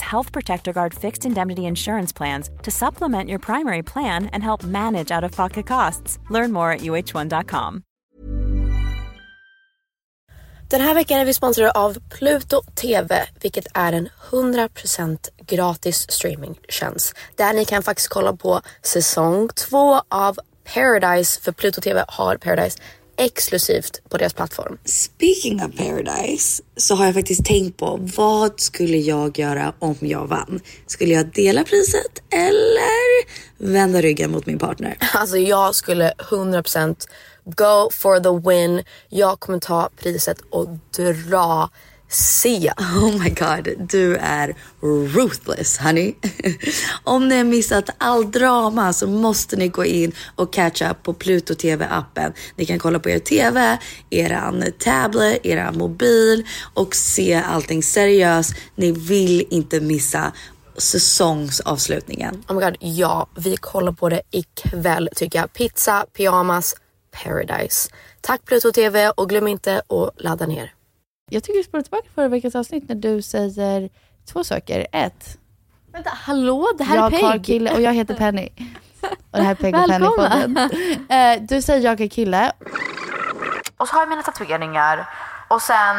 Health Protector Guard fixed indemnity insurance plans to supplement your primary plan and help manage out of pocket costs. Learn more at uh1.com. Den här veckan är vi sponsrade av Pluto TV, vilket är en 100% gratis streamingtjänst. Där ni kan faktiskt kolla på säsong två av Paradise, för Pluto TV har Paradise exklusivt på deras plattform. Speaking of Paradise så har jag faktiskt tänkt på vad skulle jag göra om jag vann? Skulle jag dela priset eller vända ryggen mot min partner? Alltså jag skulle 100% go for the win. Jag kommer ta priset och dra Sia, Oh my god, du är ruthless honey. Om ni har missat all drama så måste ni gå in och catch up på Pluto TV appen. Ni kan kolla på er TV, eran tablet, eran mobil och se allting seriöst. Ni vill inte missa säsongsavslutningen. Oh my god, ja, vi kollar på det ikväll tycker jag. Pizza, pyjamas, paradise. Tack Pluto TV och glöm inte att ladda ner. Jag tycker vi spolar tillbaka förra veckans avsnitt när du säger två saker. Ett. Vänta, hallå? Det här jag är Peg. har kille och jag heter Penny. Och det här är Peg och Penny podden. Eh, Du säger jag är kille. Och så har jag mina tatueringar. Och sen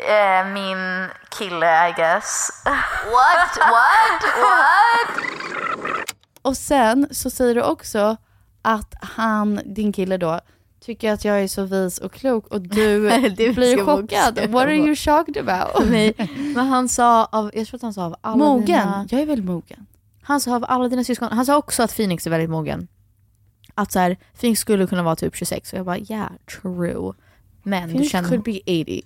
eh, min kille I guess. What? What? What? Och sen så säger du också att han, din kille då, tycker att jag är så vis och klok och du blir chockad. What are you shocked about? Nej, men han sa av, jag tror att han sa av alla Mogen. dina... Jag är väl mogen. Han sa av alla dina syskon, han sa också att Phoenix är väldigt mogen. Att så här, Phoenix skulle kunna vara typ 26 och jag bara yeah, true. Men Phoenix du känner... could be 80.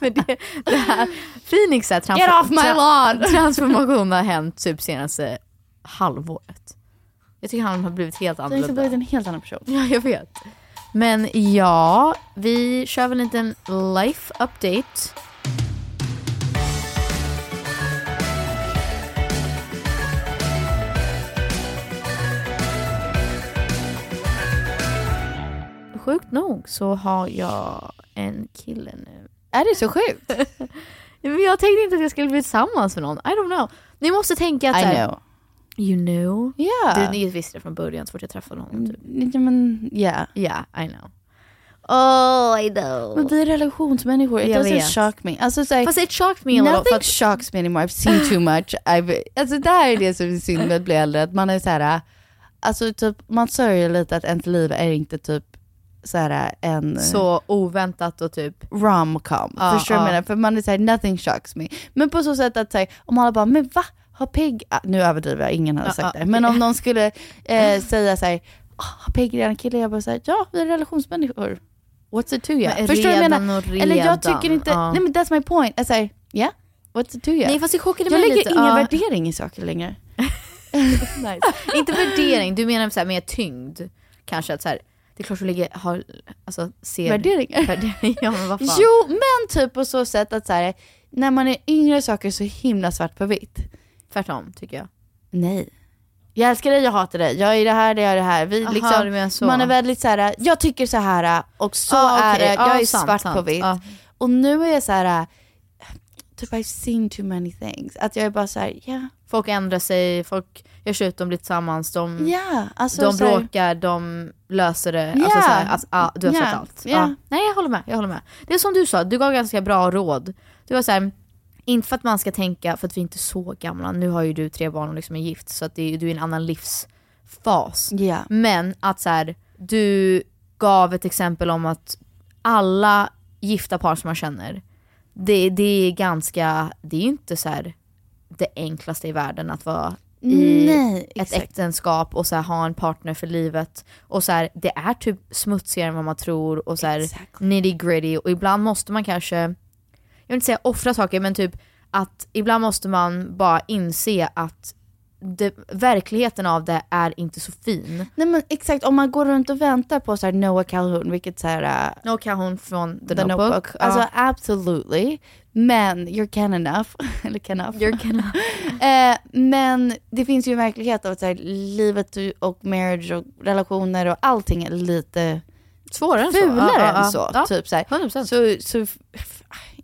men det, det här, Phoenix är transfor- Get off my tra- lawn! transformation har hänt typ senaste halvåret. Jag tycker han har blivit helt Du har liksom annorlunda. blivit en helt annan person. Ja, jag vet. Men ja, vi kör väl en liten life update. Sjukt nog så har jag en kille nu. Är det så sjukt? Jag tänkte inte att jag skulle bli tillsammans med någon. I don't know. Ni måste tänka att I know. You know? Ja. Du, visste det från början så fort jag träffade honom. Typ. Ja, men, yeah. Yeah, I know. Oh, I know. Men vi är relationsmänniskor. It Jag doesn't vet. shock me. Alltså, så här, Fast it shocked me a little. Nothing shocks me anymore. I've seen too much. I've, alltså det här är det som är synd med att bli äldre. Att man är så här, alltså typ, man sörjer lite att ens liv är inte typ så här en Så oväntat och typ... romcom. Ja, Förstår du vad ja. jag menar? För man är såhär, nothing shocks me. Men på så sätt att säga, om alla bara, men va? Har Peg, ah, nu överdriver jag, ingen hade Ja, sagt det. Men om någon skulle eh, säga såhär, "Ah, har Peg redan kille? Jag bara såhär, ja vi är relationsmänniskor. What's it to you? Men Förstår du vad jag redan menar? och Eller jag redan, tycker inte, ja. nej men that's my point. Jag säger, yeah, what's it to you? Nej fast det chockade jag mig lägger lite. ingen Ja. värdering i saker längre. nice. Inte värdering, du menar så här med tyngd. Kanske att så här, Det är klart du ligger, har, alltså ser... Värderingar. Värderingar, ja men vad fan. Jo, men typ på så sätt att så här, när man är yngre saker så himla svart på vitt. Tvärtom tycker jag. Nej. Jag älskar dig, jag hatar dig. Jag är det här, det är det här. Vi, Aha, liksom. Man är väldigt så här, jag tycker så här och så Ah, är okej. det. Jag Ah, är sant, svart sant. på vitt. Ah. Och nu är jag så här, typ I've seen too many things. Att jag är bara så här, ja. Folk ändrar sig, folk gör slut, de blir tillsammans, de, Ja, alltså de så här- bråkar, de löser det. Ja. Alltså, så här, alltså, ja, du har Ja. sett allt. Ja. Ja. Nej jag håller med, jag håller med. Det är som du sa, du gav ganska bra råd. Du var så här, inte för att man ska tänka, för att vi inte är så gamla, nu har ju du tre barn och liksom är gift så att det du är i en annan livsfas. Ja. Men att så här, du gav ett exempel om att alla gifta par som man känner, det, det är ganska, det är ju inte så här det enklaste i världen att vara i Nej, ett exakt. äktenskap och så här, ha en partner för livet. Och så här, det är typ smutsigare än vad man tror och så här, Exactly. nitty gritty och ibland måste man kanske, vill inte säga offra saker men typ att ibland måste man bara inse att det, verkligheten av det är inte så fin. Nej men exakt, om man går runt och väntar på så här Noah Calhoun, vilket så här, uh, No Calhoun från The, The Notebook. Notebook. Alltså absolutely. Men you're can enough. Eller can enough. You're can- eh, men det finns ju en verklighet av att så här, livet och marriage och relationer och allting är lite Svårare än så. fulare Ja, ja, ja. än så. Ja, Typ så, här. 100%. så, så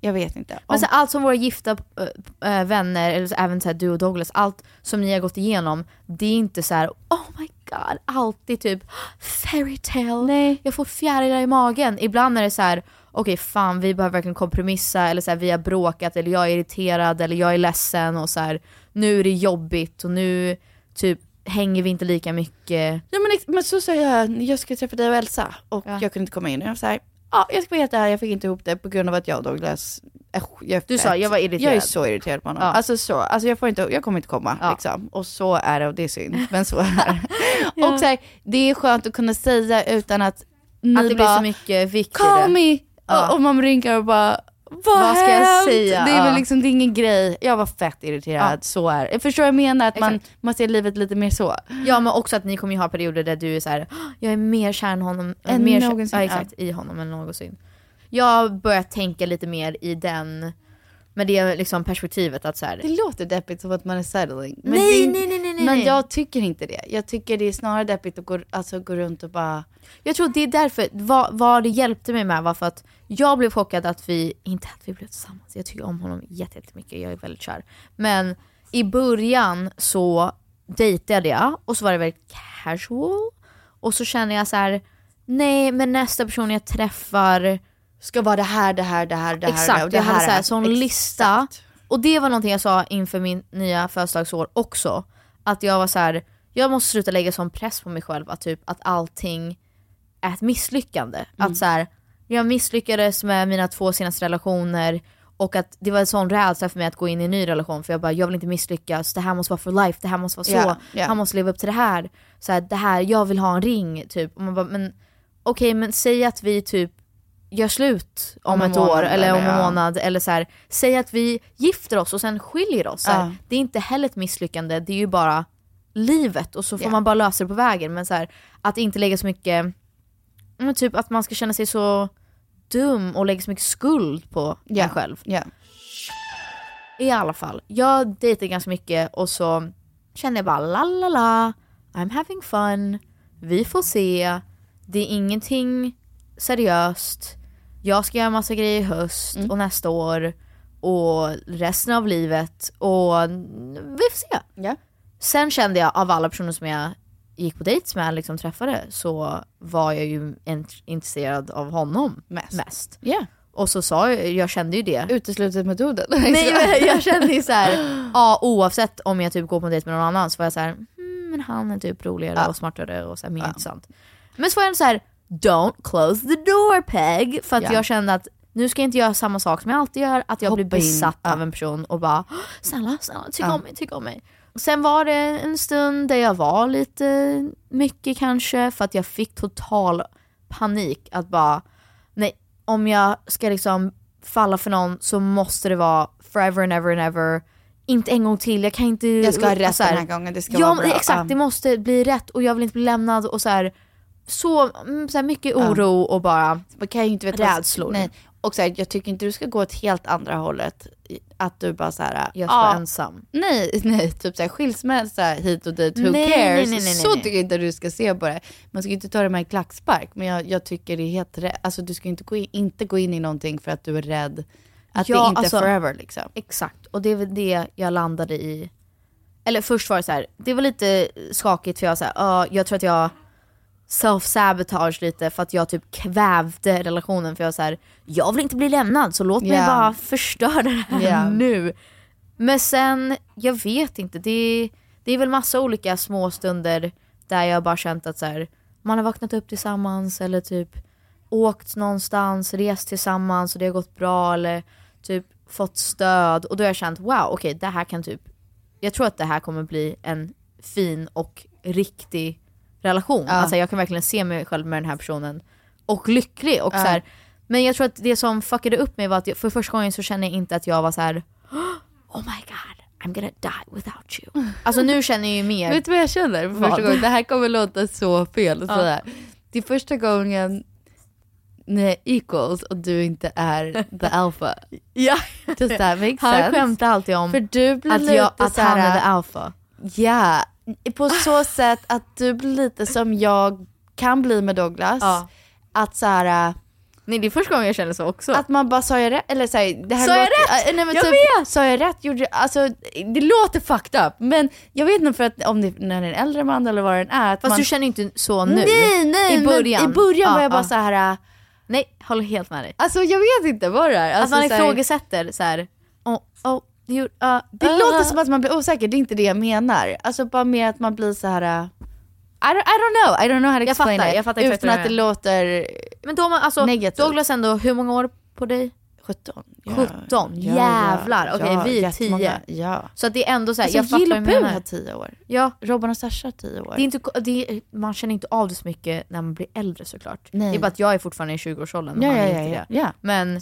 jag vet inte. Men Om- så allt som våra gifta äh, vänner, eller så, även så här, du och Douglas, allt som ni har gått igenom, det är inte så här: oh my god, alltid typ fairy tale. Nej. Jag får fjärilar i magen. Ibland är det så här: okej fan vi behöver verkligen kompromissa, eller så här, vi har bråkat, eller jag är irriterad, eller jag är ledsen och så här, nu är det jobbigt och nu typ hänger vi inte lika mycket. Ja men, men så sa jag, jag ska träffa dig och Elsa och Ja. jag kunde inte komma in. Och jag var så här, ja jag ska vara helt ärlig, jag fick inte ihop det på grund av att jag och Douglas, äh, jag, Du sa, jag var irriterad. Jag är så irriterad på honom. Ja. Alltså så, alltså jag, får inte, jag kommer inte komma Ja. liksom. Och så är det och det är synd, men så är det. Och så här, det är skönt att kunna säga utan att ni Att det blir bara, så mycket vikt i call me! Ja. Och, och man rinkar och bara, vad, Vad ska jag säga? Det är väl Ja. liksom, det är ingen grej. Jag var fett irriterad, Ja. så är. Jag förstår vad jag menar, att man, Exakt. man ser livet lite mer så. Ja men också att ni kommer ju ha perioder där du är så här: "Åh, jag är mer kär än honom, Än mer kär- någonsin, ja, exakt, i honom än någonsin. Jag har börjat tänka lite mer i den, med det liksom perspektivet att så här, Det låter deppigt som att man är settling. Men Nej, det, nej, nej, nej, nej. Men jag tycker inte det. Jag tycker det är snarare deppigt att gå, alltså, gå runt och bara... Jag tror det är därför, vad, vad det hjälpte mig med var för att jag blev chockad att vi, inte att vi blev tillsammans, jag tycker om honom jätte- jättemycket, jag är väldigt kär. Men i början så dejtade jag och så var det väldigt casual. Och så kände jag så här: nej men nästa person jag träffar Ska vara det här, det här, det här, det här. Exakt, och det jag hade här, så här, här. sån Exakt. lista. Och det var någonting jag sa inför min nya födelsedagsår också. Att jag var så här, jag måste sluta lägga sån press på mig själv att, typ, att allting är ett misslyckande. Mm. Att så här, jag misslyckades med mina två senaste relationer och att det var en sån rädsla för mig att gå in i en ny relation för jag bara, jag vill inte misslyckas, det här måste vara for life, det här måste vara så, Ja, ja. han måste leva upp till det här. Så här, det här, jag vill ha en ring typ. Och man bara, men okej men säg att vi typ gör slut om, Om ett år månad eller om en ja. månad eller så här, säg att vi gifter oss och sen skiljer oss. Så här, Ja. Det är inte heller ett misslyckande, det är ju bara livet och så får Ja. man bara lösa det på vägen. Men så här, att inte lägga så mycket, men typ att man ska känna sig så dum och lägga så mycket skuld på Ja. en själv. Ja. I alla fall, jag dejtade ganska mycket och så kände jag bara la la la, I'm having fun, vi får se, det är ingenting seriöst, jag ska göra massa grejer i höst Mm. och nästa år och resten av livet och vi får se. Ja. Sen kände jag av alla personer som jag gick på dejt med, liksom träffade, så var jag ju int- intresserad av honom Mest. mest. Ja. Och så sa jag, jag kände ju det. Uteslutet metoden. Nej men jag kände ju såhär, ja oavsett om jag typ går på en dejt med någon annan så var jag såhär, hmm, men han är typ roligare Ja. och smartare och så här, mer intressant. Men så var jag så här: don't close the door Peg. För att Ja. jag kände att nu ska jag inte göra samma sak som jag alltid gör, att jag blir Hoppa in. besatt Ja. av en person och bara snälla, snälla, tyck om mig, tyck om mig. Sen var det en stund där jag var lite mycket kanske för att jag fick total panik att bara nej, om jag ska liksom falla för någon så måste det vara forever and ever and ever. Inte en gång till, jag kan inte... Jag ska ha rätt den här gången, det ska ja, vara bra. exakt, det måste bli rätt och jag vill inte bli lämnad och så här. Så, mm, så här mycket oro och bara Man kan ju inte veta rädslor. Nej. Och så här, jag tycker inte du ska gå åt helt andra hållet. Att du bara så här, Jag ska ja, vara ensam. Nej, nej, typ så här, skilsmässa hit och dit, who Nej, cares? nej, nej, så tycker jag inte du ska se på det. Man ska ju inte ta det med en klackspark, men jag, jag tycker det är helt rätt. Alltså du ska inte gå, in, inte gå in i någonting för att du är rädd att Ja, det inte alltså- är forever liksom. Exakt, och det är väl det jag landade i. Eller först var det så här, det var lite skakigt för jag var så här, "Ja, jag tror att jag self-sabotage lite för att jag typ kvävde relationen för jag var så här, jag vill inte bli lämnad så låt mig Ja. bara förstöra det här Ja. nu. Men sen, jag vet inte, det, det är väl massa olika små stunder där jag bara känt att så här, man har vaknat upp tillsammans eller typ åkt någonstans, rest tillsammans och det har gått bra eller typ fått stöd och då har jag känt wow okej det här kan typ, jag tror att det här kommer bli en fin och riktig relation. Ja. Alltså jag kan verkligen se mig själv med den här personen och lycklig och Ja. så här, men jag tror att det som fuckade upp mig var att jag, för första gången så kände jag inte att jag var så här. Oh my god, I'm gonna die without you. Alltså nu känner jag ju mer Vet du vad jag känner för första gången? Det här kommer låta så fel att Ja. säga. Det är första gången ni är equals och du inte är the alpha. Ja. Does that make Han sense? skämtar alltid om För du blir att, jag, att han är the alpha. Ja, på så sätt att du blir lite som jag kan bli med Douglas. Ja. Att så här, Nej det är första gången jag känner så också. att man bara sa jag rätt? Eller så här, det här Sa jag rätt? äh, nej, men Jag typ, vet! Sa jag rätt? Gjorde, alltså, det låter fucked up. Men jag vet inte för att om det när det är en äldre man eller vad den är. Att Fast man, du känner inte så nu. Nej, nej, I början. Men I början var Ja, jag bara ja. så här. äh, Nej, håller helt med dig. Alltså jag vet inte vad det är. att Alltså, man så här- ifrågasätter så här. Oh, oh, you, uh, Det uh, låter som att man blir osäker, det är inte det jag menar. Alltså bara mer att man blir så här. äh, I don't, I don't know, I don't know how to Jag explain fattar, it. jag fattar Utan att det låter Men då, alltså, Negativt. Douglas ändå, hur många år på dig? 17. 17, jävlar. Okej, vi är jättemånga. 10. Ja. Så att det är ändå så här, Alltså, jag fattar vad du menar. har 10 år. Ja, Robban och Sasha har 10 år. det är inte, det är, man känner inte av det så mycket när man blir äldre såklart. Nej. Det är bara att jag är fortfarande i 20-årsåldern. ja, ja, är ja, ja. det. ja. Men.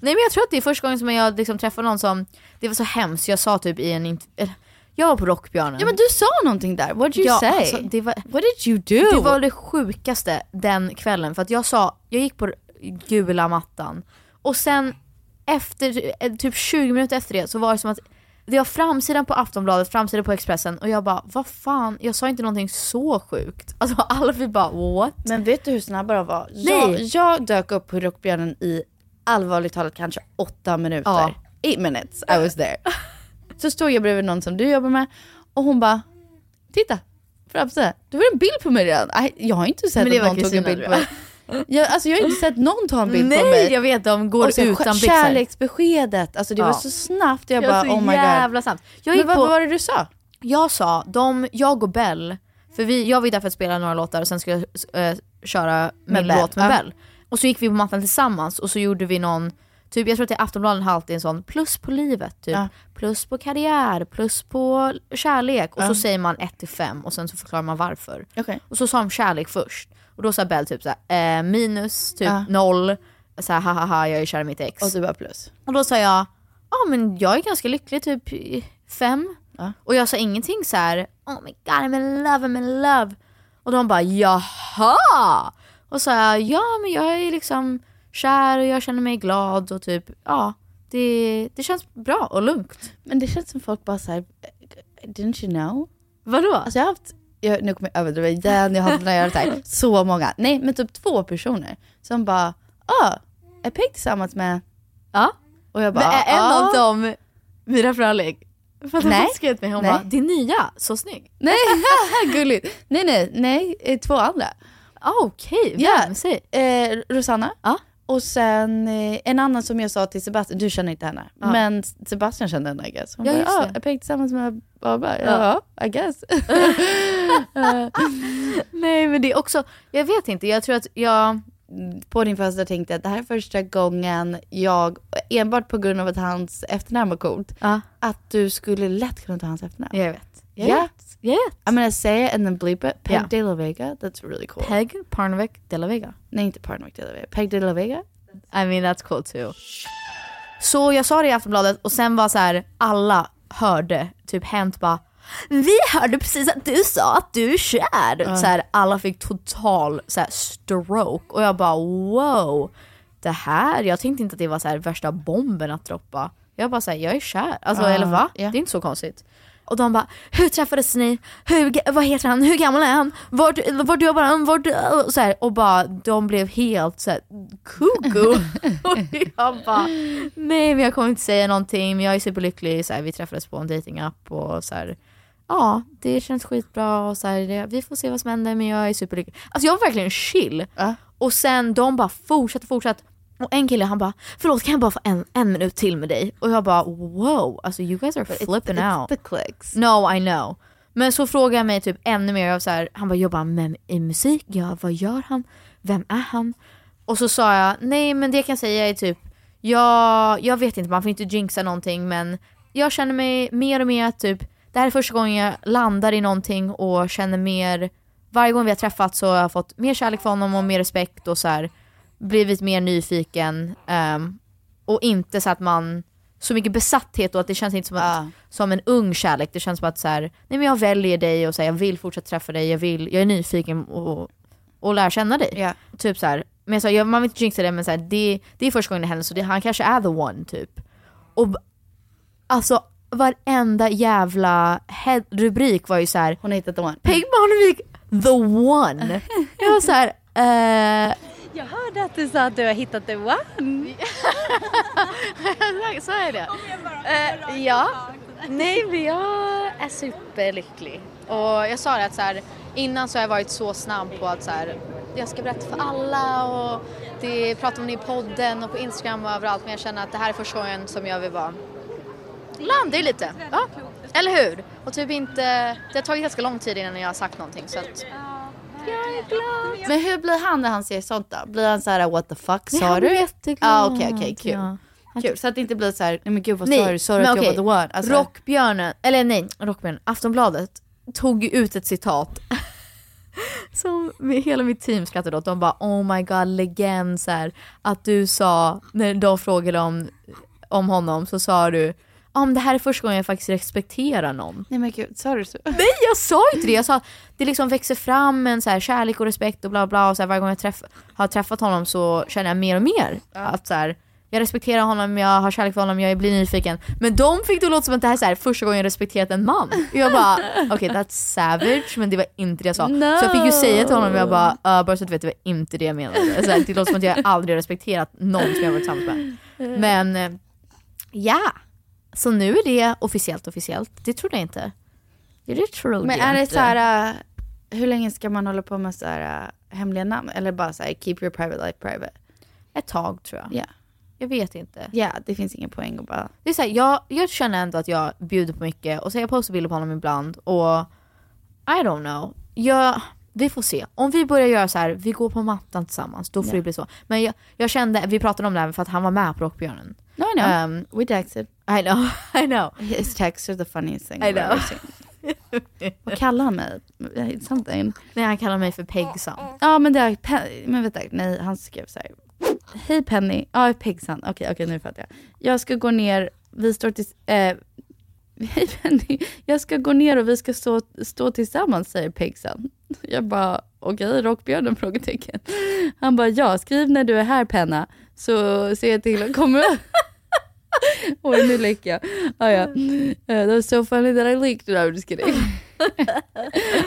Nej men jag tror att det är första gången som jag liksom träffar någon som, det var så hemskt, jag sa typ i en eller, jag var på Rockbjörnen. Ja men du sa någonting där, what did you Ja, say? alltså, det, var, What did you do? det var det sjukaste den kvällen för att jag sa, jag gick på gula mattan och sen efter, eh, typ 20 minuter efter det så var det som att det var framsidan på Aftonbladet, framsidan på Expressen och jag bara vad fan, jag sa inte någonting så sjukt. Alltså alla vi bara what? Men vet du hur snabba de var? Jag, Nej. jag dök upp på Rockbjörnen i allvarligt talat kanske åtta minuter. Ja. Eight minutes I was there. Så stod jag bredvid någon som du jobbar med och hon bara, titta, framsidan, det var en bild på mig redan. Nej, Jag har inte sett att var någon tog en bild på mig. Jag, alltså jag har inte sett någon ta en bild på Nej mig. jag vet, de går och så utan byxor. kärleksbeskedet, alltså det var Ja. så snabbt. Jag Jag bara oh my god. jävla sant. Jag Men vad på, var det du sa? Jag sa, de, jag och Bell, för vi, jag var ju där för att spela några låtar och sen skulle jag eh, köra min Med Bell, låt med ja. Bell. Och så gick vi på mattan tillsammans och så gjorde vi någon, typ jag tror att det är Aftonbladet har alltid en sån plus på livet, typ. Ja. plus på karriär, plus på kärlek och så säger man 1 till 5 och sen så förklarar man varför. Okej. Och så sa de kärlek först. Och då sa Bell typ såhär, eh, minus, typ noll, såhär hahaha jag är kär i mitt ex. Och du bara plus. Och då sa jag, ja men jag är ganska lycklig, typ i fem. Ja. Och jag sa ingenting så här, oh my god I'm in love, I'm in love. Och de bara, jaha! Och sa jag, ja men jag är liksom kär och jag känner mig glad och typ, ja. Det, det känns bra och lugnt. Men det känns som folk bara såhär, didn't you know? Vadå? Alltså jag har haft, jag, nu kommer jag överdriva igen, jag har haft så, här, så många, nej men typ två personer som bara, ah, är Peg tillsammans med, ja. och jag Men bara, är en ah. av dem Mira Fröling? För att Nej. skrev till mig, hon Nej. bara, din nya, så snygg. Nej, gulligt. Nej nej, nej, eh, två andra. Ah, Okej, Ja. vem? Säg. Eh, Rosanna, Ja. och sen eh, en annan som jag sa till Sebastian, du känner inte henne, Ja. men Sebastian kände henne I guess. Hon Ja, bara, ah, är Peg tillsammans med Barbara? Ja. Ja, I guess. Nej men det är också, jag vet inte, jag tror att jag, på din födelsedag tänkte jag att det här är första gången jag, enbart på grund av att hans efternamn var coolt, att du skulle lätt kunna ta hans efternamn. jag vet. Jag Ja. Vet. I'm gonna say it and then bleep it. Peg Ja. de la Vega, that's really cool. Peg Parnevik de la Vega. Nej inte Parnevik de la Vega. Peg de la Vega. I mean that's cool too. Så jag sa det i Aftonbladet och sen var så här alla hörde, typ Hänt bara vi hörde precis att du sa att du är kär. Så här, alla fick total så här, stroke och jag bara wow. Det här, jag tänkte inte att det var så här, värsta bomben att droppa. Jag bara säger jag är kär. Alltså eller va? ja. Det är inte så konstigt. Och de bara, hur träffades ni? Hur, vad heter han? Hur gammal är han? Vart jobbar han? Vart, och, så här, och bara, de blev helt så här, koko. och jag bara, nej men jag kommer inte säga någonting, men jag är superlycklig. Så här, vi träffades på en datingapp och så här, ja det känns skitbra och så här, det, vi får se vad som händer men jag är superlycklig. Alltså jag var verkligen chill. Och sen de bara fortsatte, fortsatte. Och en kille han bara, förlåt kan jag bara få en, en minut till med dig? Och jag bara wow, alltså you guys are flipping It's out. the clicks. No I know. Men så frågar jag mig typ ännu mer, av så här, han bara jobbar han med i musik? Ja, vad gör han? Vem är han? Och så sa jag, nej men det jag kan säga är typ, jag, jag vet inte, man får inte jinxa någonting men jag känner mig mer och mer att typ, det här är första gången jag landar i någonting och känner mer, varje gång vi har träffats så har jag fått mer kärlek för honom och mer respekt och så här, blivit mer nyfiken. ehm, och inte så att man, så mycket besatthet och att det känns inte som, att, som en ung kärlek. Det känns som att så här, nej men jag väljer dig och så här, jag vill fortsätta träffa dig, jag, vill, jag är nyfiken och, och lär känna dig. Typ så här. Men sa, jag, man vill inte jinxa det men så här, det, det är första gången det händer så det, han kanske är the one typ. Och alltså varenda jävla head- rubrik var ju så här. Hon har hittat the one. Peg Barnevik, the one. jag var så här, eh, Jag hörde att du sa att du har hittat the one. Så är det. Eh, ja. Nej men jag är superlycklig. Och jag sa det att så här, innan så har jag varit så snabb på att så här, jag ska berätta för alla och det pratar om det i podden och på Instagram och överallt men jag känner att det här är första gången som jag vill vara landa i lite. Ja. Eller hur? Och typ inte, det har tagit ganska lång tid innan jag har sagt någonting så att jag är glad. Men hur blir han när han ser sånt då? Blir han så här what the fuck sa han du? blir jätteglad. Ja okej okej kul. Ja. Kul så att det inte blir så här, nej men gud vad sa du? Sa du att jag var the one? Alltså, Rockbjörnen, eller nej, Rockbjörnen, Aftonbladet tog ut ett citat som hela mitt team skrattade åt. De bara oh my god legend så här, att du sa, när de frågade om, om honom så sa du om det här är första gången jag faktiskt respekterar någon. Nej men gud, sa du så? Nej jag sa inte det, jag sa att det liksom växer fram en så här kärlek och respekt och bla bla och så här, varje gång jag träff, har träffat honom så känner jag mer och mer att så här, jag respekterar honom, jag har kärlek för honom, jag blir nyfiken. Men de fick det låta som att det här är så här, första gången jag respekterat en man. Och jag bara, okej okay, that's savage men det var inte det jag sa. No. Så jag fick ju säga till honom, jag bara, uh, bara så att du vet det var inte det jag menade. Så här, det låter som att jag aldrig respekterat någon som jag varit tillsammans med. Men eh, ja, så nu är det officiellt officiellt. Det trodde jag inte. Det trodde Men jag är det så här, äh, hur länge ska man hålla på med så här äh, hemliga namn? Eller bara så här, keep your private life private? Ett tag tror jag. Ja. Jag vet inte. Ja, det finns ingen poäng att bara... Det är så här, jag, jag känner ändå att jag bjuder på mycket och så jag postar bilder på honom ibland och I don't know. Jag, vi får se. Om vi börjar göra så här, vi går på mattan tillsammans, då får Ja. det bli så. Men jag, jag kände, vi pratade om det här för att han var med på Rockbjörnen. No, I know. Um, We texted. I know, I know. His texts are the funniest thing I I've know. ever seen. Vad kallar han mig? Something. Nej, han kallar mig för Pegsan. Ja men det är, Pe- men vänta, nej han skrev så här. Hej Penny, ja Pegsan, okej okej nu fattar jag. Jag ska gå ner, vi står till, eh, hej Penny, jag ska gå ner och vi ska stå, stå tillsammans säger Pegsan. Jag bara, okej rockbjörnen? Frågetecken. Han bara, ja skriv när du är här Penna, så ser jag till att komma. Oj nu läcker jag. Ah, ja. Uh, that was so funny that I leaked it, I'm just kidding.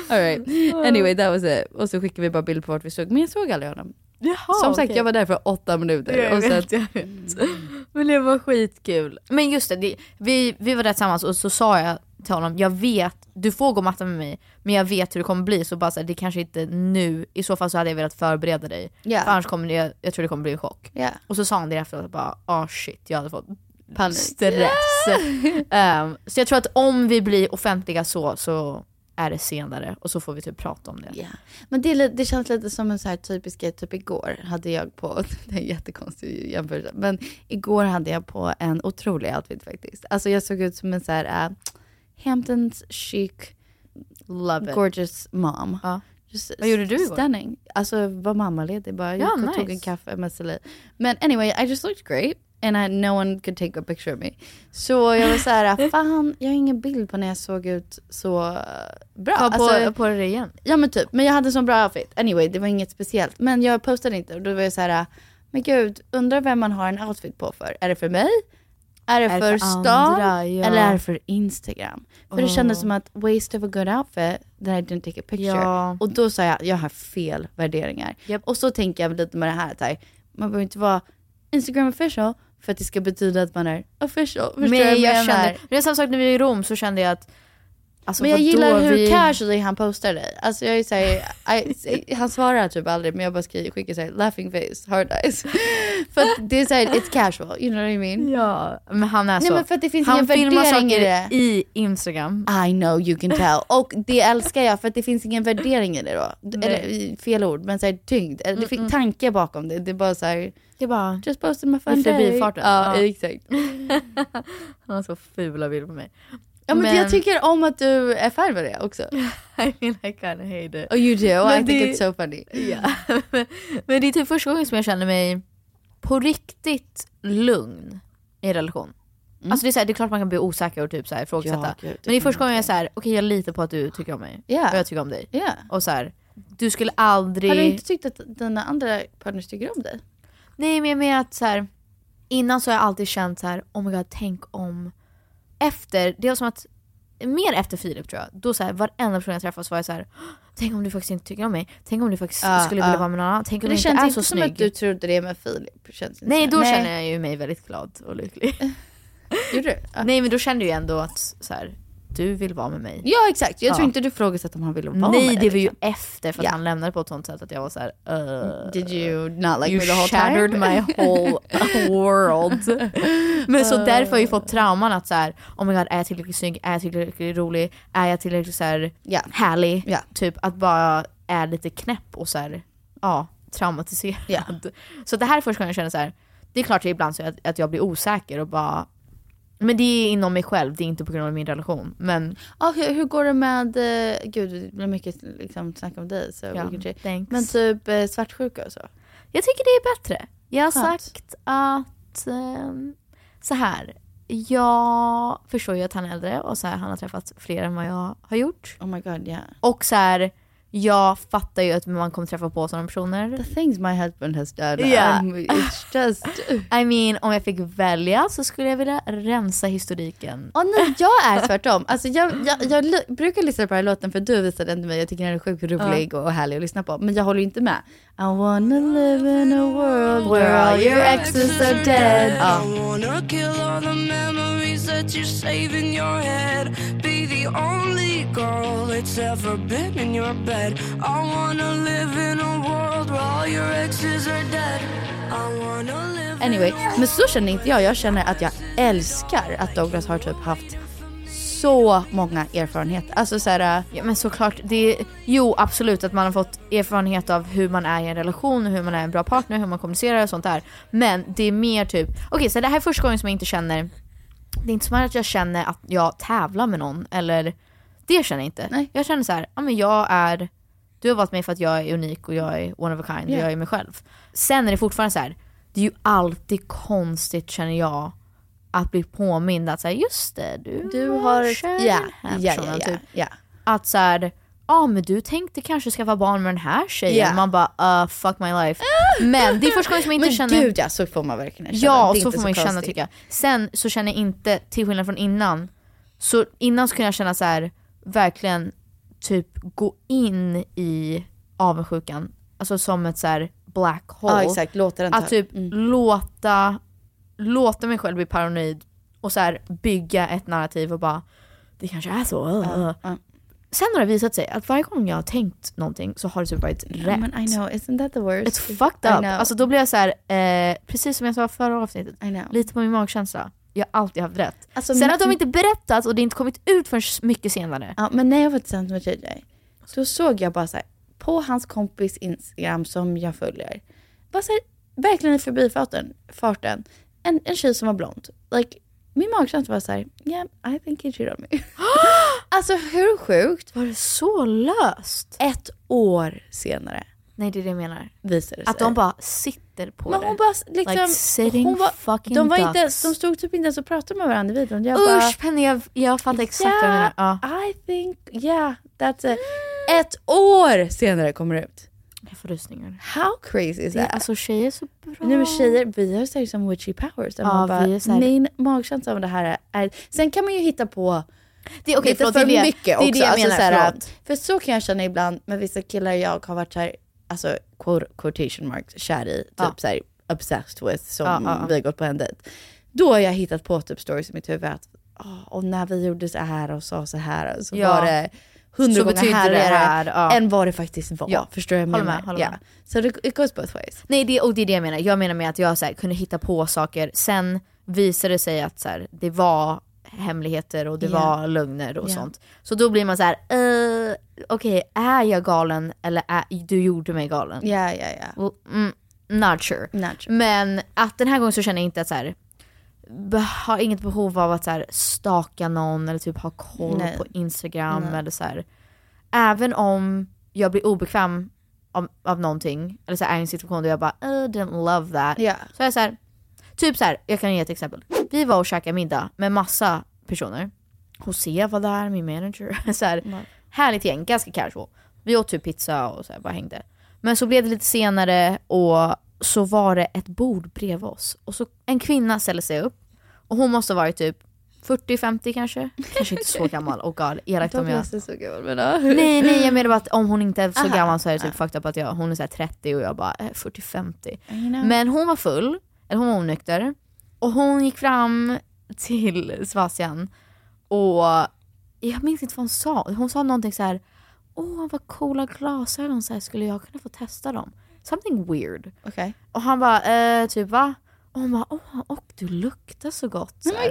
All right. Anyway, that was it. Och så skickade vi bara bild på vart vi såg, men jag såg aldrig honom. Jaha, Som sagt, okej. jag var där för åtta minuter. Jag och sen, vet, jag vet. Men det var skitkul. Men just det, det vi, vi var där tillsammans och så sa jag till honom, jag vet, du får gå matta med mig, men jag vet hur det kommer bli. Så bara så här, det kanske inte nu, i så fall så hade jag velat förbereda dig. Ja. För annars kommer det, jag tror det kommer bli en chock. Ja. Och så sa han det efteråt, bara, ah shit, jag hade fått Panik. stress. Ehm, så jag tror att om vi blir offentliga så, så är det senare och så får vi typ prata om det. Ja. Men det, det känns lite som en så här typisk grej, typ igår hade jag på, det är en jättekonstig jämförelse, men igår hade jag på en otrolig outfit faktiskt. Alltså jag såg ut som en så här uh, Hamptons chic, Love it. gorgeous mom. Ja. Just Vad gjorde du igår? Stunning. Alltså var mammaledig bara. Ja, gick och tog nice. en kaffe med Celine. Men anyway, I just looked great. and I, no one could take a picture of me. Så jag var så här, fan jag har ingen bild på när jag såg ut så eh, bra. Ta på, Alltså, på det igen. Ja men typ, men jag hade sån bra outfit. Anyway, det var inget speciellt. Men jag postade inte och då var jag så här, men gud, undrar vem man har en outfit på för. Är det för mig? Är det Är för, för stan? Ja. Eller är det för Instagram? För det kändes Oh. som att waste of a good outfit that I didn't take a picture. Ja. Och då sa jag, jag har fel värderingar. Japp. Och så tänker jag lite med det här, att här, man behöver inte vara Instagram official för att det ska betyda att man är official. Förstår Men jag, jag kände, det är samma sak när vi var i Rom så kände jag att Alltså, men jag gillar hur vi... casually han postar dig. Alltså jag är såhär, I- han svarar typ aldrig men jag bara skriver, skickar såhär laughing face, hard eyes. för att det är såhär, it's casual, you know what I mean? Ja, men han är Nej så. men för att det finns han ingen filmar värdering i saker det. i Instagram. I know you can tell. Och det älskar jag för att det finns ingen värdering i det då. Eller fel ord, men såhär tyngd. Eller det finns tanke bakom det. Det är bara såhär, Det är bara, just posted my fun I day. förbifarten. Ja, Ja. exakt. han har så fula bilder på mig. Ja men, Men- jag tycker om att du är färg med det också. I mean I kinda hate it. Oh you do, Men I think det- it's so funny. Ja. men, men det är typ första gången som jag känner mig på riktigt lugn i en relation. Alltså det är, så här, det är klart man kan bli osäker och typ så här, ifrågasätta. Ja, men det är första gången jag är såhär, okej jag litar på att du tycker om mig. Ja. Och jag tycker om dig. Ja. Och så här, du skulle aldrig... Har du inte tyckt att dina andra partners tycker om dig? Nej men jag menar att så här, innan så har jag alltid känt så här, oh my god tänk om... Efter, det var som att, mer efter Filip tror jag, då så här, varenda person jag träffade så var jag så här, tänk om du faktiskt inte tycker om mig, tänk om du faktiskt Ja, skulle ja. vilja vara med någon annan, tänk om du det inte känns är inte så som snygg. att du trodde det med Filip. Känns inte Nej då känner jag ju mig väldigt glad och lycklig. Gjorde du? Ja. Nej men då kände jag ändå att så här, du vill vara med mig. Ja exakt, jag tror Ja. inte du frågasatte om han ville vara Nej med det dig, var ju liksom. efter för att Ja. han lämnade på ett sånt sätt att jag var så här. Uh, Did you not like you me the whole shattered time? my whole world. Men så därför har jag ju fått trauman att så här, oh my god är jag tillräckligt snygg, är jag tillräckligt rolig, är jag tillräckligt så här, Ja. härlig? Ja. Typ att bara är lite knäpp och så här, ja, traumatiserad. Så det här är första gången jag känner så här, det är klart att ibland så att, att jag blir osäker och bara men det är inom mig själv, det är inte på grund av min relation. Men Ja, hur, hur går det med, eh, gud det blir mycket liksom, snack om dig så Ja, thanks. Men typ eh, svartsjuka och så? Jag tycker det är bättre. Jag har Skönt. sagt att ehm, så här. Jag förstår ju att han är äldre och så här, han har träffat fler än vad jag har gjort. Oh my god yeah. Och så här, jag fattar ju att man kommer träffa på sådana personer. The things my husband has done, Yeah. It's just... I mean, om jag fick välja så skulle jag vilja rensa historiken. Åh nej, jag är tvärtom. Alltså, jag, jag, jag brukar lyssna på den här låten för du visade den till mig. Jag tycker den är sjukt rolig och härlig att lyssna på. Men jag håller ju inte med. I wanna live in a world where all your exes are dead. Ja. wanna kill all the memories that you're saving your head. Be the only girl that's ever been in your bed. I wanna live in a world where all your exes are dead. I wanna live Anyway, men så känner inte jag. Jag känner att jag älskar att Douglas har typ haft så många erfarenheter. Alltså så här, Ja men såklart, det är, jo absolut att man har fått erfarenhet av hur man är i en relation, hur man är en bra partner, hur man kommunicerar och sånt där. Men det är mer typ, okej så det här är första gången som jag inte känner, det är inte som att jag känner att jag tävlar med någon eller det känner jag inte. Nej. Jag känner så här, ja men jag är, du har valt mig för att jag är unik och jag är one of a kind Ja. och jag är mig själv. Sen är det fortfarande så här, det är ju alltid konstigt känner jag att bli påmind att säga just det, du, du har... ja, ja, personen", ja, typ ja. att så här, ja men du tänkte kanske skaffa barn med den här tjejen. Ja. Man bara uh, fuck my life. Men det är första gången som jag inte Men känner... gud ja, så får man verkligen känna. ja, så får man ju känna tycker jag. Sen så känner jag inte, till skillnad från innan, så innan så kunde jag känna så här, verkligen typ gå in i avundsjukan. Alltså som ett så här black hole. Ja exakt, låta den ta... Att typ Mm. låta, låta mig själv bli paranoid och så här bygga ett narrativ och bara det kanske är så. uh." ja. Sen har det visat sig att varje gång jag har tänkt någonting så har det typ varit rätt. I know, isn't that the worst? It's fucked up. Alltså då blir jag så här, eh, precis som jag sa förra avsnittet, lite på min magkänsla. Jag har alltid haft rätt. Alltså, Sen men- att de inte berättat och det inte kommit ut förrän mycket senare. Ja, men när jag var tillsammans med JJ, så såg jag bara så här, på hans kompis Instagram som jag följer, bara så här, verkligen i förbifarten, farten, en, en tjej som var blond. Like, min magkänsla var så här, yeah, I think he cheated on me. alltså hur sjukt? Var det så löst? Ett år senare Nej det är det jag menar. visade Att sig. de bara sitter sitter på Men det. hon bara liksom, like sitting hon var, fucking de, var ducks. inte de stod typ inte ens och pratade med varandra i videon. Jag bara, Usch Penny, jag, jag fattar exakt vad du menar. Ja. I think, yeah, that's it. Ett år senare kommer det ut. Jag får rysningar. How crazy is Det, that? alltså tjejer är så bra. Nej men tjejer, vi har säkert som witchy powers. Ja, man bara, så här- min magkänsla om det här är... Sen kan man ju hitta på Det är okej, lite förlåt, för det är det- mycket det är också. det jag alltså, menar, så här, för så kan jag känna ibland med vissa killar jag har varit så här, alltså quote, quotation marks, kär i, typ Ja. så här, obsessed with, som Ja, ja, ja. vi har gått på en dejt. Då har jag hittat på typ stories i mitt huvud att, "Åh, och när vi gjorde så här och sa så här så var det hundra gånger härligare här, än vad det faktiskt var. Ja. Förstår du vad jag menar? med, håller ja. med. Så det it goes both ways. Nej det, och det är det jag menar. Jag menar med att jag så här, kunde hitta på saker, sen visade det sig att så här, det var hemligheter och det Ja. var lögner och Ja. sånt. Så då blir man så här, okej är jag galen eller är, du gjorde mig galen? Ja, ja, ja. Mm, not sure. Not sure. Men att den här gången så känner jag inte att så här, har inget behov av att så här, staka någon eller typ ha koll Nej. på Instagram Nej. eller så här. Även om jag blir obekväm av, av någonting, eller så här, är i en situation där jag bara uh, didn't love that. Ja. Så är jag så här, typ så här, jag kan ge ett exempel. Vi var och käkade middag med massa personer. Jose var där, min manager. så här, Härligt gäng, ganska casual. Vi åt typ pizza och så här, bara hängde. Men så blev det lite senare och så var det ett bord bredvid oss. Och så en kvinna ställer sig upp och hon måste ha varit typ 40-50 kanske. Kanske inte så gammal, oh god, elakt om jag... är så gammal men ja. Nej nej jag menar bara att om hon inte är så Aha. gammal så är det typ fucked up att jag, hon är så här 30 och jag bara eh, 40-50. I know. Men hon var full, eller hon var onykter. Och hon gick fram till Sebastian och jag minns inte vad hon sa. Hon sa någonting så här. Åh vad coola glasögon, så här, skulle jag kunna få testa dem? Something weird. Okej. Och han bara, eh, typ va? Och hon bara, åh och du luktar så gott. Så här.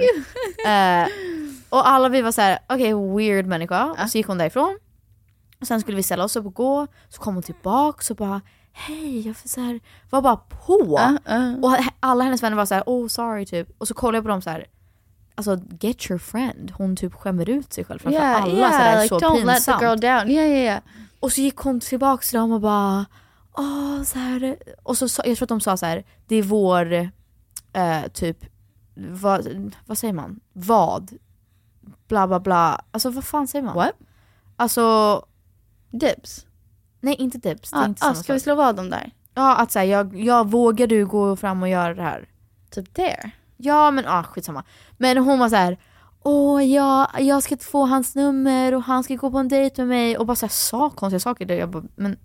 eh, och alla vi var så här, okej weird människa. Och så gick hon därifrån. Och sen skulle vi ställa oss upp och gå. Så kom hon tillbaka och bara, hej, jag så här, var bara på. Uh, uh. Och alla hennes vänner var så här, oh sorry typ. Och så kollade jag på dem så här. Alltså get your friend. Hon typ skämmer ut sig själv framför Yeah, alla. yeah, så like, så don't let the pinsamt. girl down. Yeah, yeah, yeah. Och så gick hon tillbaka till dem och bara, åh så här. Och så sa, jag tror att de sa så här, det är vår, eh, typ, vad, vad säger man? Vad? Bla bla bla. Alltså vad fan säger man? What? Alltså, Dibs. nej inte är Ah, inte ah, ska vi sak. slå vad om där? Ja att säga, jag, jag vågar du gå fram och göra det här? Typ there. Ja men ah, skitsamma. Men hon var så här. Åh ja, jag ska få hans nummer och han ska gå på en dejt med mig och bara så här, sa konstiga saker. Där jag bara, men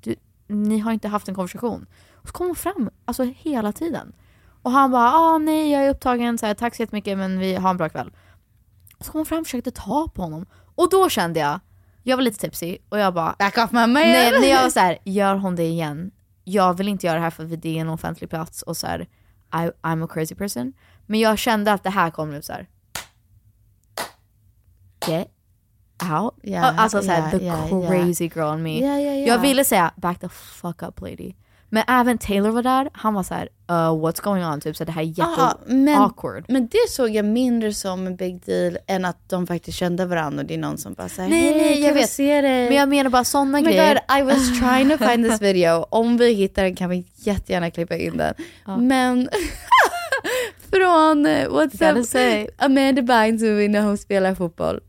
du, ni har inte haft en konversation. Och så kom hon fram, alltså hela tiden. Och han bara, ah nej jag är upptagen, så här, tack så jättemycket men vi har en bra kväll. Och så kom hon fram och försökte ta på honom. Och då kände jag, jag var lite tipsy och jag bara, Back off man. Nej, när jag var så här, gör hon det igen? Jag vill inte göra det här för det är en offentlig plats och så här, I, I'm a crazy person. Men jag kände att det här kom nu så här. Get out. Ja, alltså så här, ja, the ja. crazy girl in me. Ja, ja, ja. Jag ville säga back the fuck up lady. Men även Taylor var där, han var så här, uh, what's going on? Typ så det här är jätte Ja, men, awkward. men det såg jag mindre som en big deal än att de faktiskt kände varandra och det är någon som bara säger Nej, nej, jag vi vet. se dig? Men jag menar bara sådana Oh grejer. god, I was trying to find this video. Om vi hittar den kan vi jättegärna klippa in den. Men från eh, What's say. Up, Amanda Bynes movie när hon spelar fotboll.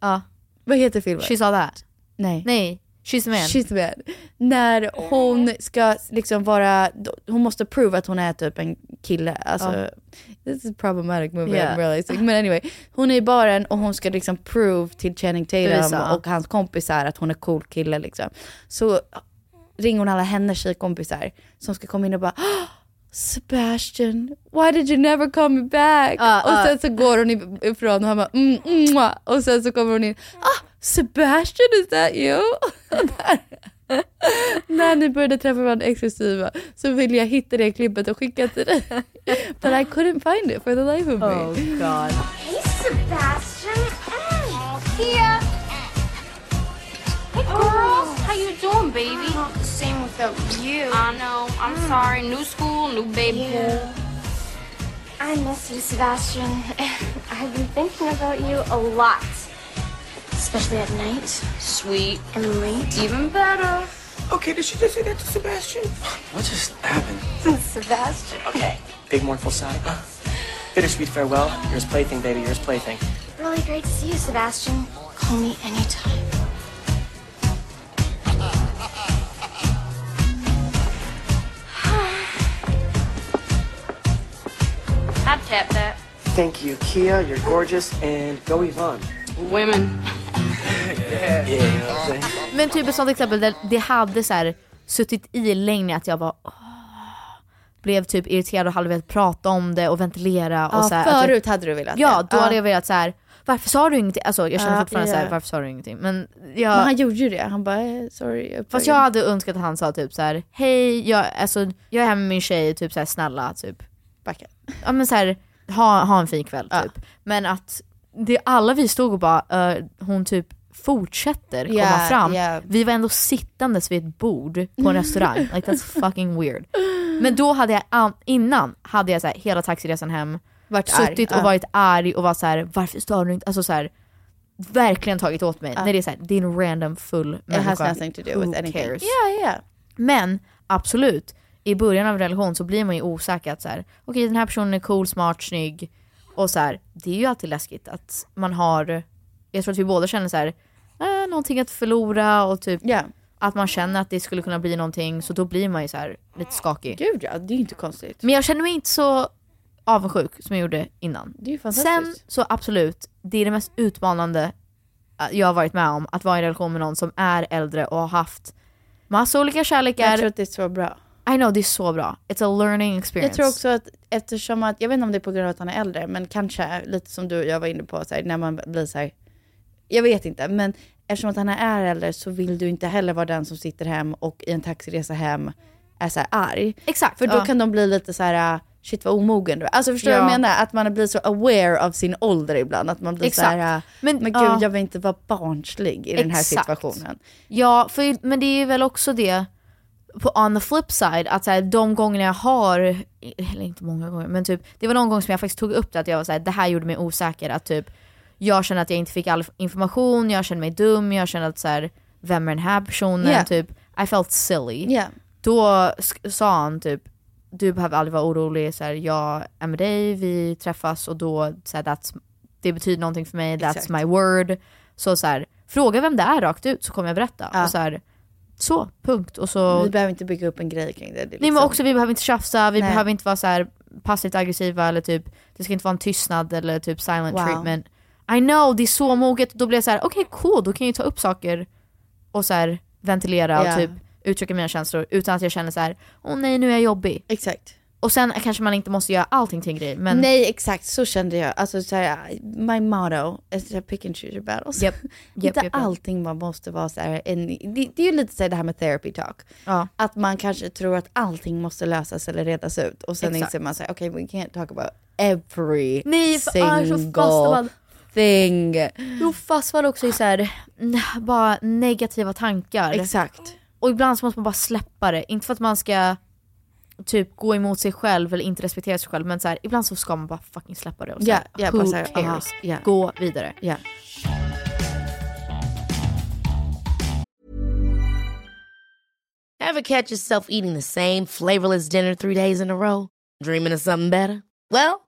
Ja. Vad heter filmen? She saw that. Nej. Nej, she's a man. She's man. När hon ska liksom vara, hon måste prove att hon är typ en kille. Alltså, Ja. this is a problematic movie Yeah. I'm realizing. Men anyway, hon är i baren och hon ska liksom prove till Channing Tatum och hans kompisar att hon är cool kille liksom. Så ringer hon alla hennes tjejkompisar som ska komma in och bara "Ah, Sebastian, why did you never come back? Ja, och ja. sen så går hon ifrån och han bara mm, mm, mwah." och sen så kommer hon in, ah Sebastian is that you? När ni började träffa varandra exklusiva så ville jag hitta det klippet och skicka till dig. But I couldn't find it for the life of me. Oh god. Hey, Sebastian. Here. Hey, girls. Oh. How you doing, baby? Not the same without you. I know. I'm hmm. sorry. New school, new baby. Yeah. I miss you, Sebastian. I've been thinking about you a lot. Especially at night. Sweet. And late. Even better. Okay, did she just say that to Sebastian? What just happened? Sebastian. Okay, big mournful sigh. Bittersweet farewell. You're his plaything, baby. You're his plaything. Really great to see you, Sebastian. Call me anytime. I'd tap that. Thank you, Kia. You're gorgeous. And go Yvonne. Women. Yeah. yeah? Men typ ett sånt exempel där det hade så här, suttit i länge att jag åh, blev typ irriterad och hade velat prata om det och ventilera. och Ja, så här, förut jag, hade du velat Ja, då hade jag velat så här. varför sa du ingenting? Alltså jag känner Ja, fortfarande så här, ja. varför sa du ingenting? Men, jag, Men han gjorde ju det. Han bara, eh, sorry. jag Fast jag hade önskat att han sa typ så här: hej, jag, alltså, jag är här med min tjej, typ så här, snälla, typ. Backa. Ja men så här, ha, ha en fin kväll typ. Men att det, alla vi stod och bara, eh, hon typ fortsätter komma Ja, fram. ja. Vi var ändå sittandes vid ett bord på en restaurang. Like that's fucking weird. Men då hade jag, an- innan hade jag så här, hela taxiresan hem, Varit arg, suttit och ja. varit arg och var så här: varför stör du inte? Alltså så här, verkligen tagit åt mig. Ja. När det är så här, det är en random full It has människa. nothing to do Who with anything. cares? Yeah, yeah. Men absolut, i början av en relation så blir man ju osäker att så här, okej den här personen är cool, smart, snygg. Och så här, det är ju alltid läskigt att man har, jag tror att vi båda känner så här, eh, någonting att förlora och typ att man känner att det skulle kunna bli någonting så då blir man ju så här lite skakig. Gud ja, det är ju inte konstigt. Men jag känner mig inte så avundsjuk som jag gjorde innan. Det är ju Sen fantastiskt. så absolut, det är det mest utmanande jag har varit med om, att vara i en relation med någon som är äldre och har haft massa olika kärlekar. Jag tror att det är så bra. I know, det är så bra. It's a learning experience. Jag tror också att eftersom att, jag vet inte om det är på grund av att han är äldre, men kanske lite som du och jag var inne på, så här, när man blir så här, jag vet inte, men eftersom att han är äldre så vill du inte heller vara den som sitter hem och i en taxiresa hem är så här arg. Exakt. För då ja. kan de bli lite så här, uh, shit vad omogen du är. Alltså förstår du Ja. vad jag menar? Att man blir så aware av sin ålder ibland. Att man blir Exakt. så här, uh, Men- men, gud ja. jag vill inte vara barnslig i den här Exakt. situationen. Ja, för, men det är väl också det, på on the flip side, att så här, de gångerna jag har, eller inte många gånger, men typ, det var någon gång som jag faktiskt tog upp det, att jag var så här, det här gjorde mig osäker, att typ, jag kände att jag inte fick all information, jag kände mig dum, jag kände att så här, vem är den här personen? Yeah. Typ, I felt silly. Yeah. Då sa han typ, du behöver aldrig vara orolig, så här, jag är med dig, vi träffas och då, så här, that's, det betyder någonting för mig, that's Exakt. my word. Så, så här, fråga vem det är rakt ut så kommer jag berätta. Ja. Och så, här, så, punkt. Och så, Vi behöver inte bygga upp en grej kring det. det är Nej men liksom- också vi behöver inte tjafsa, vi Nej. behöver inte vara så passivt aggressiva eller typ, det ska inte vara en tystnad eller typ silent Wow. treatment. I know, det är så moget. Då blir jag så här: okej cool, då kan jag ju ta upp saker och så här ventilera och typ uttrycka mina känslor utan att jag känner så här: åh nej nu är jag jobbig. Exakt. Och sen kanske man inte måste göra allting till en grej men Nej exakt, så kände jag. Alltså så här, my motto is to pick and choose your battles. Japp, japp, inte japp. allting man måste vara så här, en, det, det är ju lite så här det här med therapy talk. Ja. Att man kanske tror att allting måste lösas eller redas ut och sen Exakt. inser man såhär, okej okay, we can't talk about every Nej, för- ah, single. Thing. Jo fast man också i så här, mm, bara negativa tankar. Exakt. Och ibland så måste man bara släppa det, inte för att man ska typ gå emot sig själv eller inte respektera sig själv men så här, ibland så ska man bara fucking släppa det och så Ja, här, ja, who bara så här, cares? aha, ja. Gå vidare. Ja. Ever catch yourself eating the same flavorless dinner three days in a row? Dreaming of something better? Well,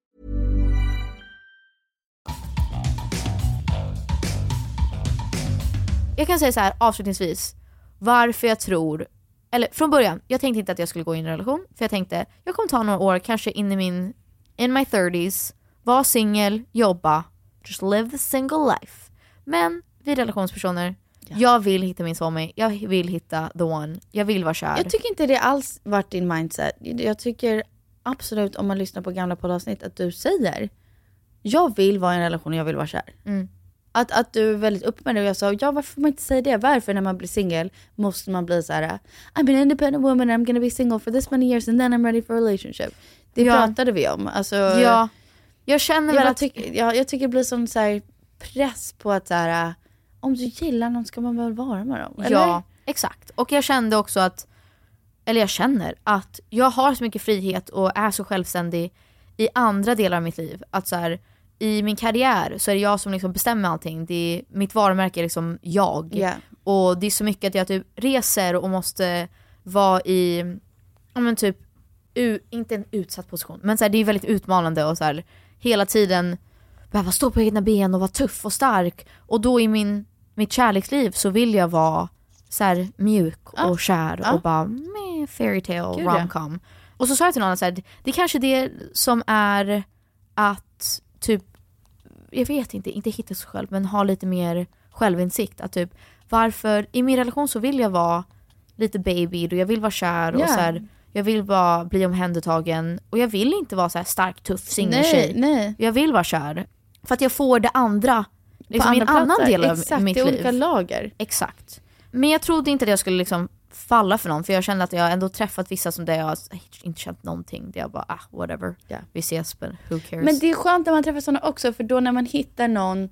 Jag kan säga så här avslutningsvis, varför jag tror, eller från början, jag tänkte inte att jag skulle gå in i en relation, för jag tänkte jag kommer ta några år, kanske in i min, in my 30s, vara singel, jobba, just live the single life. Men vi relationspersoner, jag vill hitta min soulmate, jag vill hitta the one, jag vill vara kär. Jag tycker inte det alls varit din mindset. Jag tycker absolut om man lyssnar på gamla poddavsnitt att du säger jag vill vara i en relation och jag vill vara kär. Mm. Att, att du är väldigt uppe med det och jag sa ja varför får man inte säga det? Varför när man blir singel måste man bli så här: I'm an independent woman and I'm gonna be single for this many years and then I'm ready for a relationship. Det Ja. pratade vi om. Alltså, Ja, jag känner jag, väl bara att... tycker, jag, jag tycker det blir sån så här press på att så här, om du gillar någon ska man väl vara med dem? Eller? Ja, exakt. Och jag kände också att, eller jag känner att jag har så mycket frihet och är så självständig i andra delar av mitt liv. Att så här, i min karriär så är det jag som liksom bestämmer allting. Det är, mitt varumärke är liksom jag. Ja. Och det är så mycket att jag typ reser och måste vara i, ja men typ, u, inte en utsatt position, men så här, det är väldigt utmanande och så här, hela tiden behöva stå på egna ben och vara tuff och stark. Och då i min, mitt kärleksliv så vill jag vara så här, mjuk och Ja. kär Ja. och bara meh, fairytale, Gud, ja. romcom. Och så sa jag till någon så här, det är kanske det som är att typ, jag vet inte, inte hitta sig själv men ha lite mer självinsikt. Att typ, varför, i min relation så vill jag vara lite baby och jag vill vara kär och Ja. så här, jag vill bara bli omhändertagen och jag vill inte vara så här stark, tuff Nej, singeltjej. nej. Jag vill vara kär. För att jag får det andra liksom, i en annan del av Exakt, mitt liv. olika lager. Exakt. Men jag trodde inte att jag skulle liksom falla för någon för jag kände att jag ändå träffat vissa som där jag inte känt någonting. Där jag bara ah whatever, vi ses men who cares. Men det är skönt när man träffar sådana också för då när man hittar någon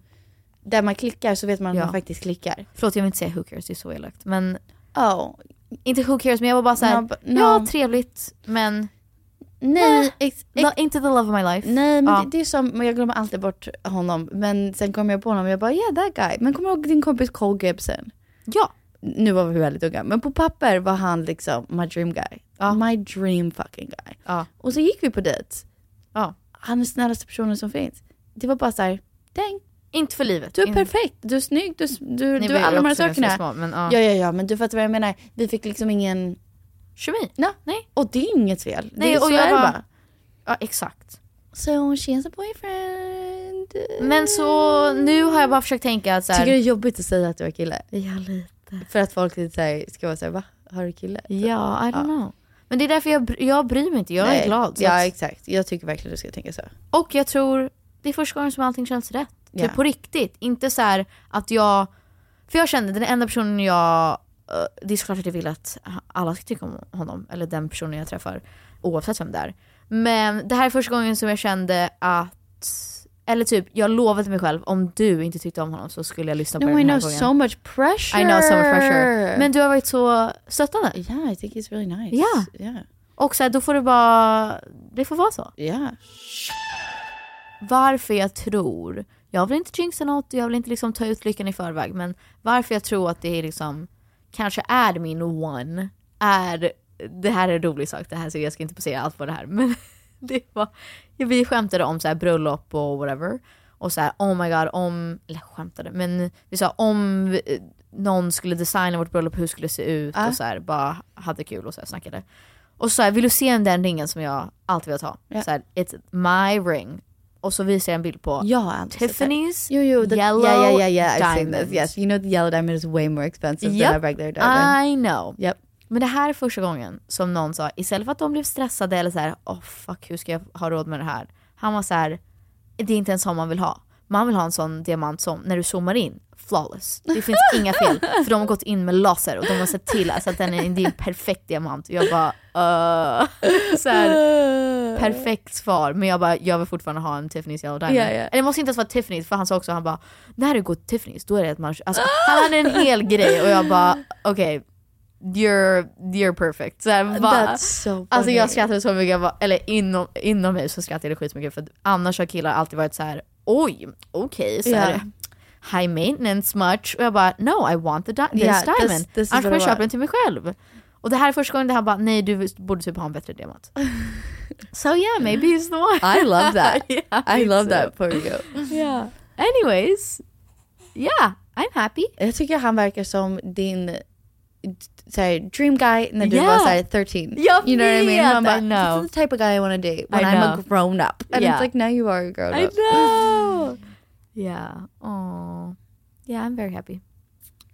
där man klickar så vet man att Ja. man faktiskt klickar. Förlåt jag vill inte säga who cares, det är så elakt. Men oh. inte who cares men jag var bara såhär, No, no. ja trevligt men Nej, eh, ex- not, inte the love of my life. Nej men Ja. det, det är som, men jag glömmer alltid bort honom. Men sen kommer jag på honom och jag bara yeah that guy. Men kommer du ihåg din kompis Cole Gibson? Ja. Nu var vi väldigt unga, men på papper var han liksom my dream guy. My dream fucking guy. Ja. Och så gick vi på dejt. Ja. Han är snällaste personen som finns. Det var bara såhär, dang. Inte för livet. Du är In- perfekt, du är snygg, du, du, Ni du är alla de här sakerna. små, men ja. ja, ja, ja, men du fattar vad jag menar. Vi fick liksom ingen... Kemi? Ja. Nej. Och det är inget fel. Nej, det är, och så jag är bara-. Ja exakt. So she has a boyfriend. Men så nu har jag bara försökt tänka att så här, Tycker du det är jobbigt att säga att du har kille? Ja, lite. För att folk lite så här, ska vara såhär, va? Har du kille? Ja, I don't know. Men det är därför jag, jag bryr mig inte, jag Nej. är glad. så Ja att- exakt, jag tycker verkligen du ska tänka så. Och jag tror det är första gången som allting känns rätt. Ja. Typ på riktigt. Inte så här att jag... För jag kände den enda personen jag... eh, Det är såklart att jag vill att alla ska tycka om honom. Eller den personen jag träffar. Oavsett vem det är. Men det här är första gången som jag kände att... Eller typ, jag lovade mig själv om du inte tyckte om honom så skulle jag lyssna på No den I här know gången. so much pressure. I know so much pressure. Men du har varit så stöttande. Yeah I think he's really nice. Ja. Yeah. Och så här, då får det bara... Det får vara så. Yeah. varför jag tror, jag vill inte jinxa något, jag vill inte liksom ta ut lyckan i förväg, men varför jag tror att det är liksom, kanske är min one, är, det här är en rolig sak, det här, så jag ska inte posera allt på det här, men det var, ja, vi skämtade om så här bröllop och whatever. Och så här, oh my god, om, eller skämtade, men vi sa om vi- någon skulle designa vårt bröllop, hur skulle det se ut? Ja. Och så här, bara hade kul och så här, snackade. Och så jag, vill du se den ringen som jag alltid velat ha? Ja. Så här, it's my ring. Och så visade jag en bild på det. Tiffany's Jo, jo, the, yellow yeah, yeah, yeah, yeah. I've seen diamond. this. Yes, you know the yellow diamond is way more expensive Yep. than a regular diamond. I know. Yep. Men det här är första gången som någon sa, istället för att de blev stressade eller så här, oh fuck hur ska jag ha råd med det här? Han var så här, det är inte en sån man vill ha. Man vill ha en sån diamant som, när du zoomar in, flawless. Det finns inga fel. För de har gått in med laser och de har sett till alltså, att den är, det är en perfekt diamant. Jag bara, uh, så här, perfekt svar. Men jag bara, jag vill fortfarande ha en Tiffany's Yellow Diamond. Ja, ja. Eller det måste inte ens vara Tiffany's, för han sa också, han bara, när du går till Tiffany's då är det att man, alltså, han hade en hel grej och jag bara, okej, you're, you're perfect. Så här? That's so Alltså jag skrattade så mycket, bara, eller inom, inom mig så skrattade jag skitmycket för annars har killar alltid varit så här: oj, okej, här, high maintenance much. Och jag bara, no I want the, di- this Yeah, this- diamond. this is Annars kommer jag köpa den till mig själv. Och det här är första gången det han bara, nej du borde typ ha en bättre diamant. so yeah, maybe he's the one. I love that. Yeah, I love too. that for you. Yeah. Anyways, yeah, I'm happy. Jag tycker han verkar som din såhär, dream guy när du Yeah. var såhär 13. Jag you know what I mean? Man bara, I know. This is the type of guy I want to date when I I'm a know. grown up. And Yeah. it's like now you are a grown I up. know. Yeah. Oh. Yeah, I'm very happy.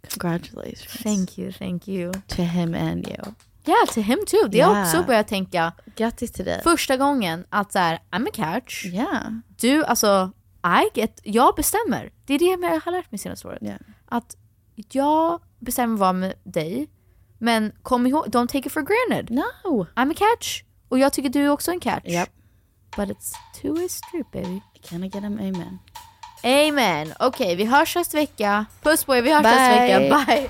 Congratulations. Thank you, thank you. To him and you. Yeah, to him too. Det har Yeah. också börjat tänka. Grattis till dig. Första gången att så här, I'm a catch. Yeah. Du, alltså, I get, jag bestämmer. Det är det jag har lärt mig senaste året. Yeah. Att jag bestämmer vad med dig. Men kom ihåg, don't take it for granted. No. I'm a catch. Och jag tycker du är också en catch. Yep. But it's two-way street baby. Can I get him amen? Amen. Okej, vi hörs nästa vecka. Puss på er, vi hörs nästa vecka. Bye.